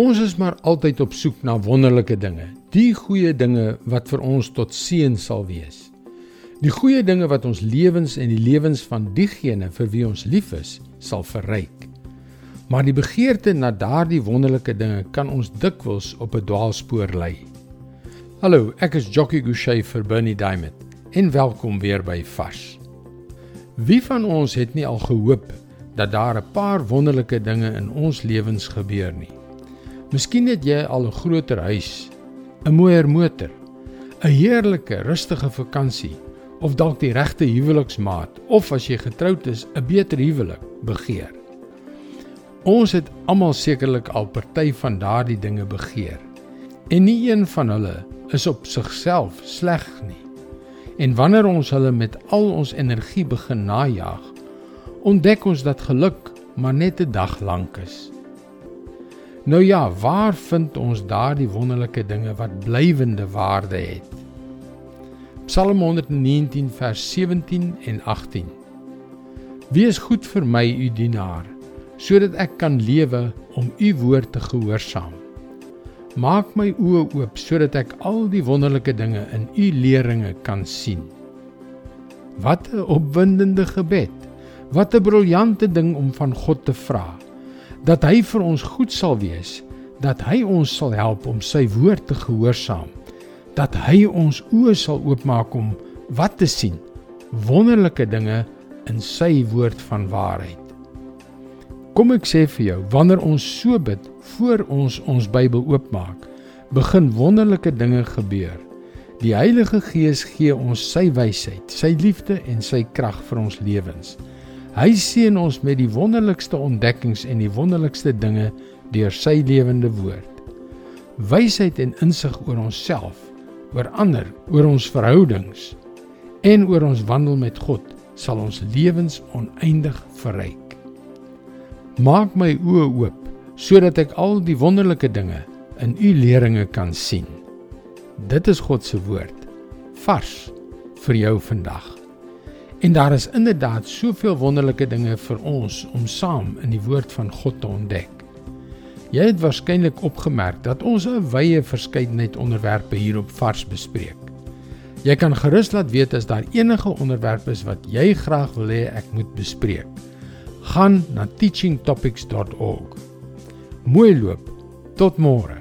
Ons is maar altyd op soek na wonderlike dinge, die goeie dinge wat vir ons tot seën sal wees. Die goeie dinge wat ons lewens en die lewens van diegene vir wie ons lief is, sal verryk. Maar die begeerte na daardie wonderlike dinge kan ons dikwels op 'n dwaalspoor lei. Hallo, ek is Jockey Gouchee vir Bernie Diamond en welkom weer by Vars. Wie van ons het nie al gehoop dat daar 'n paar wonderlike dinge in ons lewens gebeur nie? Miskien het jy al 'n groter huis, 'n mooier motor, 'n heerlike, rustige vakansie of dalk die regte huweliksmaat of as jy getroud is, 'n beter huwelik begeer. Ons het almal sekerlik al party van daardie dinge begeer. En nie een van hulle is op sigself sleg nie. En wanneer ons hulle met al ons energie begin najag, ontdek ons dat geluk maar net 'n dag lank is. Nou ja, waar vind ons daardie wonderlike dinge wat blywende waarde het? Psalm 119 vers 17 en 18. Wees goed vir my u dienaar, sodat ek kan lewe om u woord te gehoorsaam. Maak my oë oop sodat ek al die wonderlike dinge in u leringe kan sien. Wat 'n opwindende gebed. Wat 'n briljante ding om van God te vra dat hy vir ons goed sal wees, dat hy ons sal help om sy woord te gehoorsaam, dat hy ons oë sal oopmaak om wat te sien, wonderlike dinge in sy woord van waarheid. Kom ek sê vir jou, wanneer ons so bid voor ons ons Bybel oopmaak, begin wonderlike dinge gebeur. Die Heilige Gees gee ons sy wysheid, sy liefde en sy krag vir ons lewens. Hy seën ons met die wonderlikste ontdekkings en die wonderlikste dinge deur sy lewende woord. Wysheid en insig oor onsself, oor ander, oor ons verhoudings en oor ons wandel met God sal ons lewens oneindig verryk. Maak my oë oop sodat ek al die wonderlike dinge in u leringe kan sien. Dit is God se woord vars vir jou vandag. En daar is inderdaad soveel wonderlike dinge vir ons om saam in die woord van God te ontdek. Jy het waarskynlik opgemerk dat ons 'n wye verskeidenheid onderwerpe hier op Vars bespreek. Jy kan gerus laat weet as daar enige onderwerpe is wat jy graag wil hê ek moet bespreek. Gaan na teachingtopics.org. Mooi loop. Tot môre.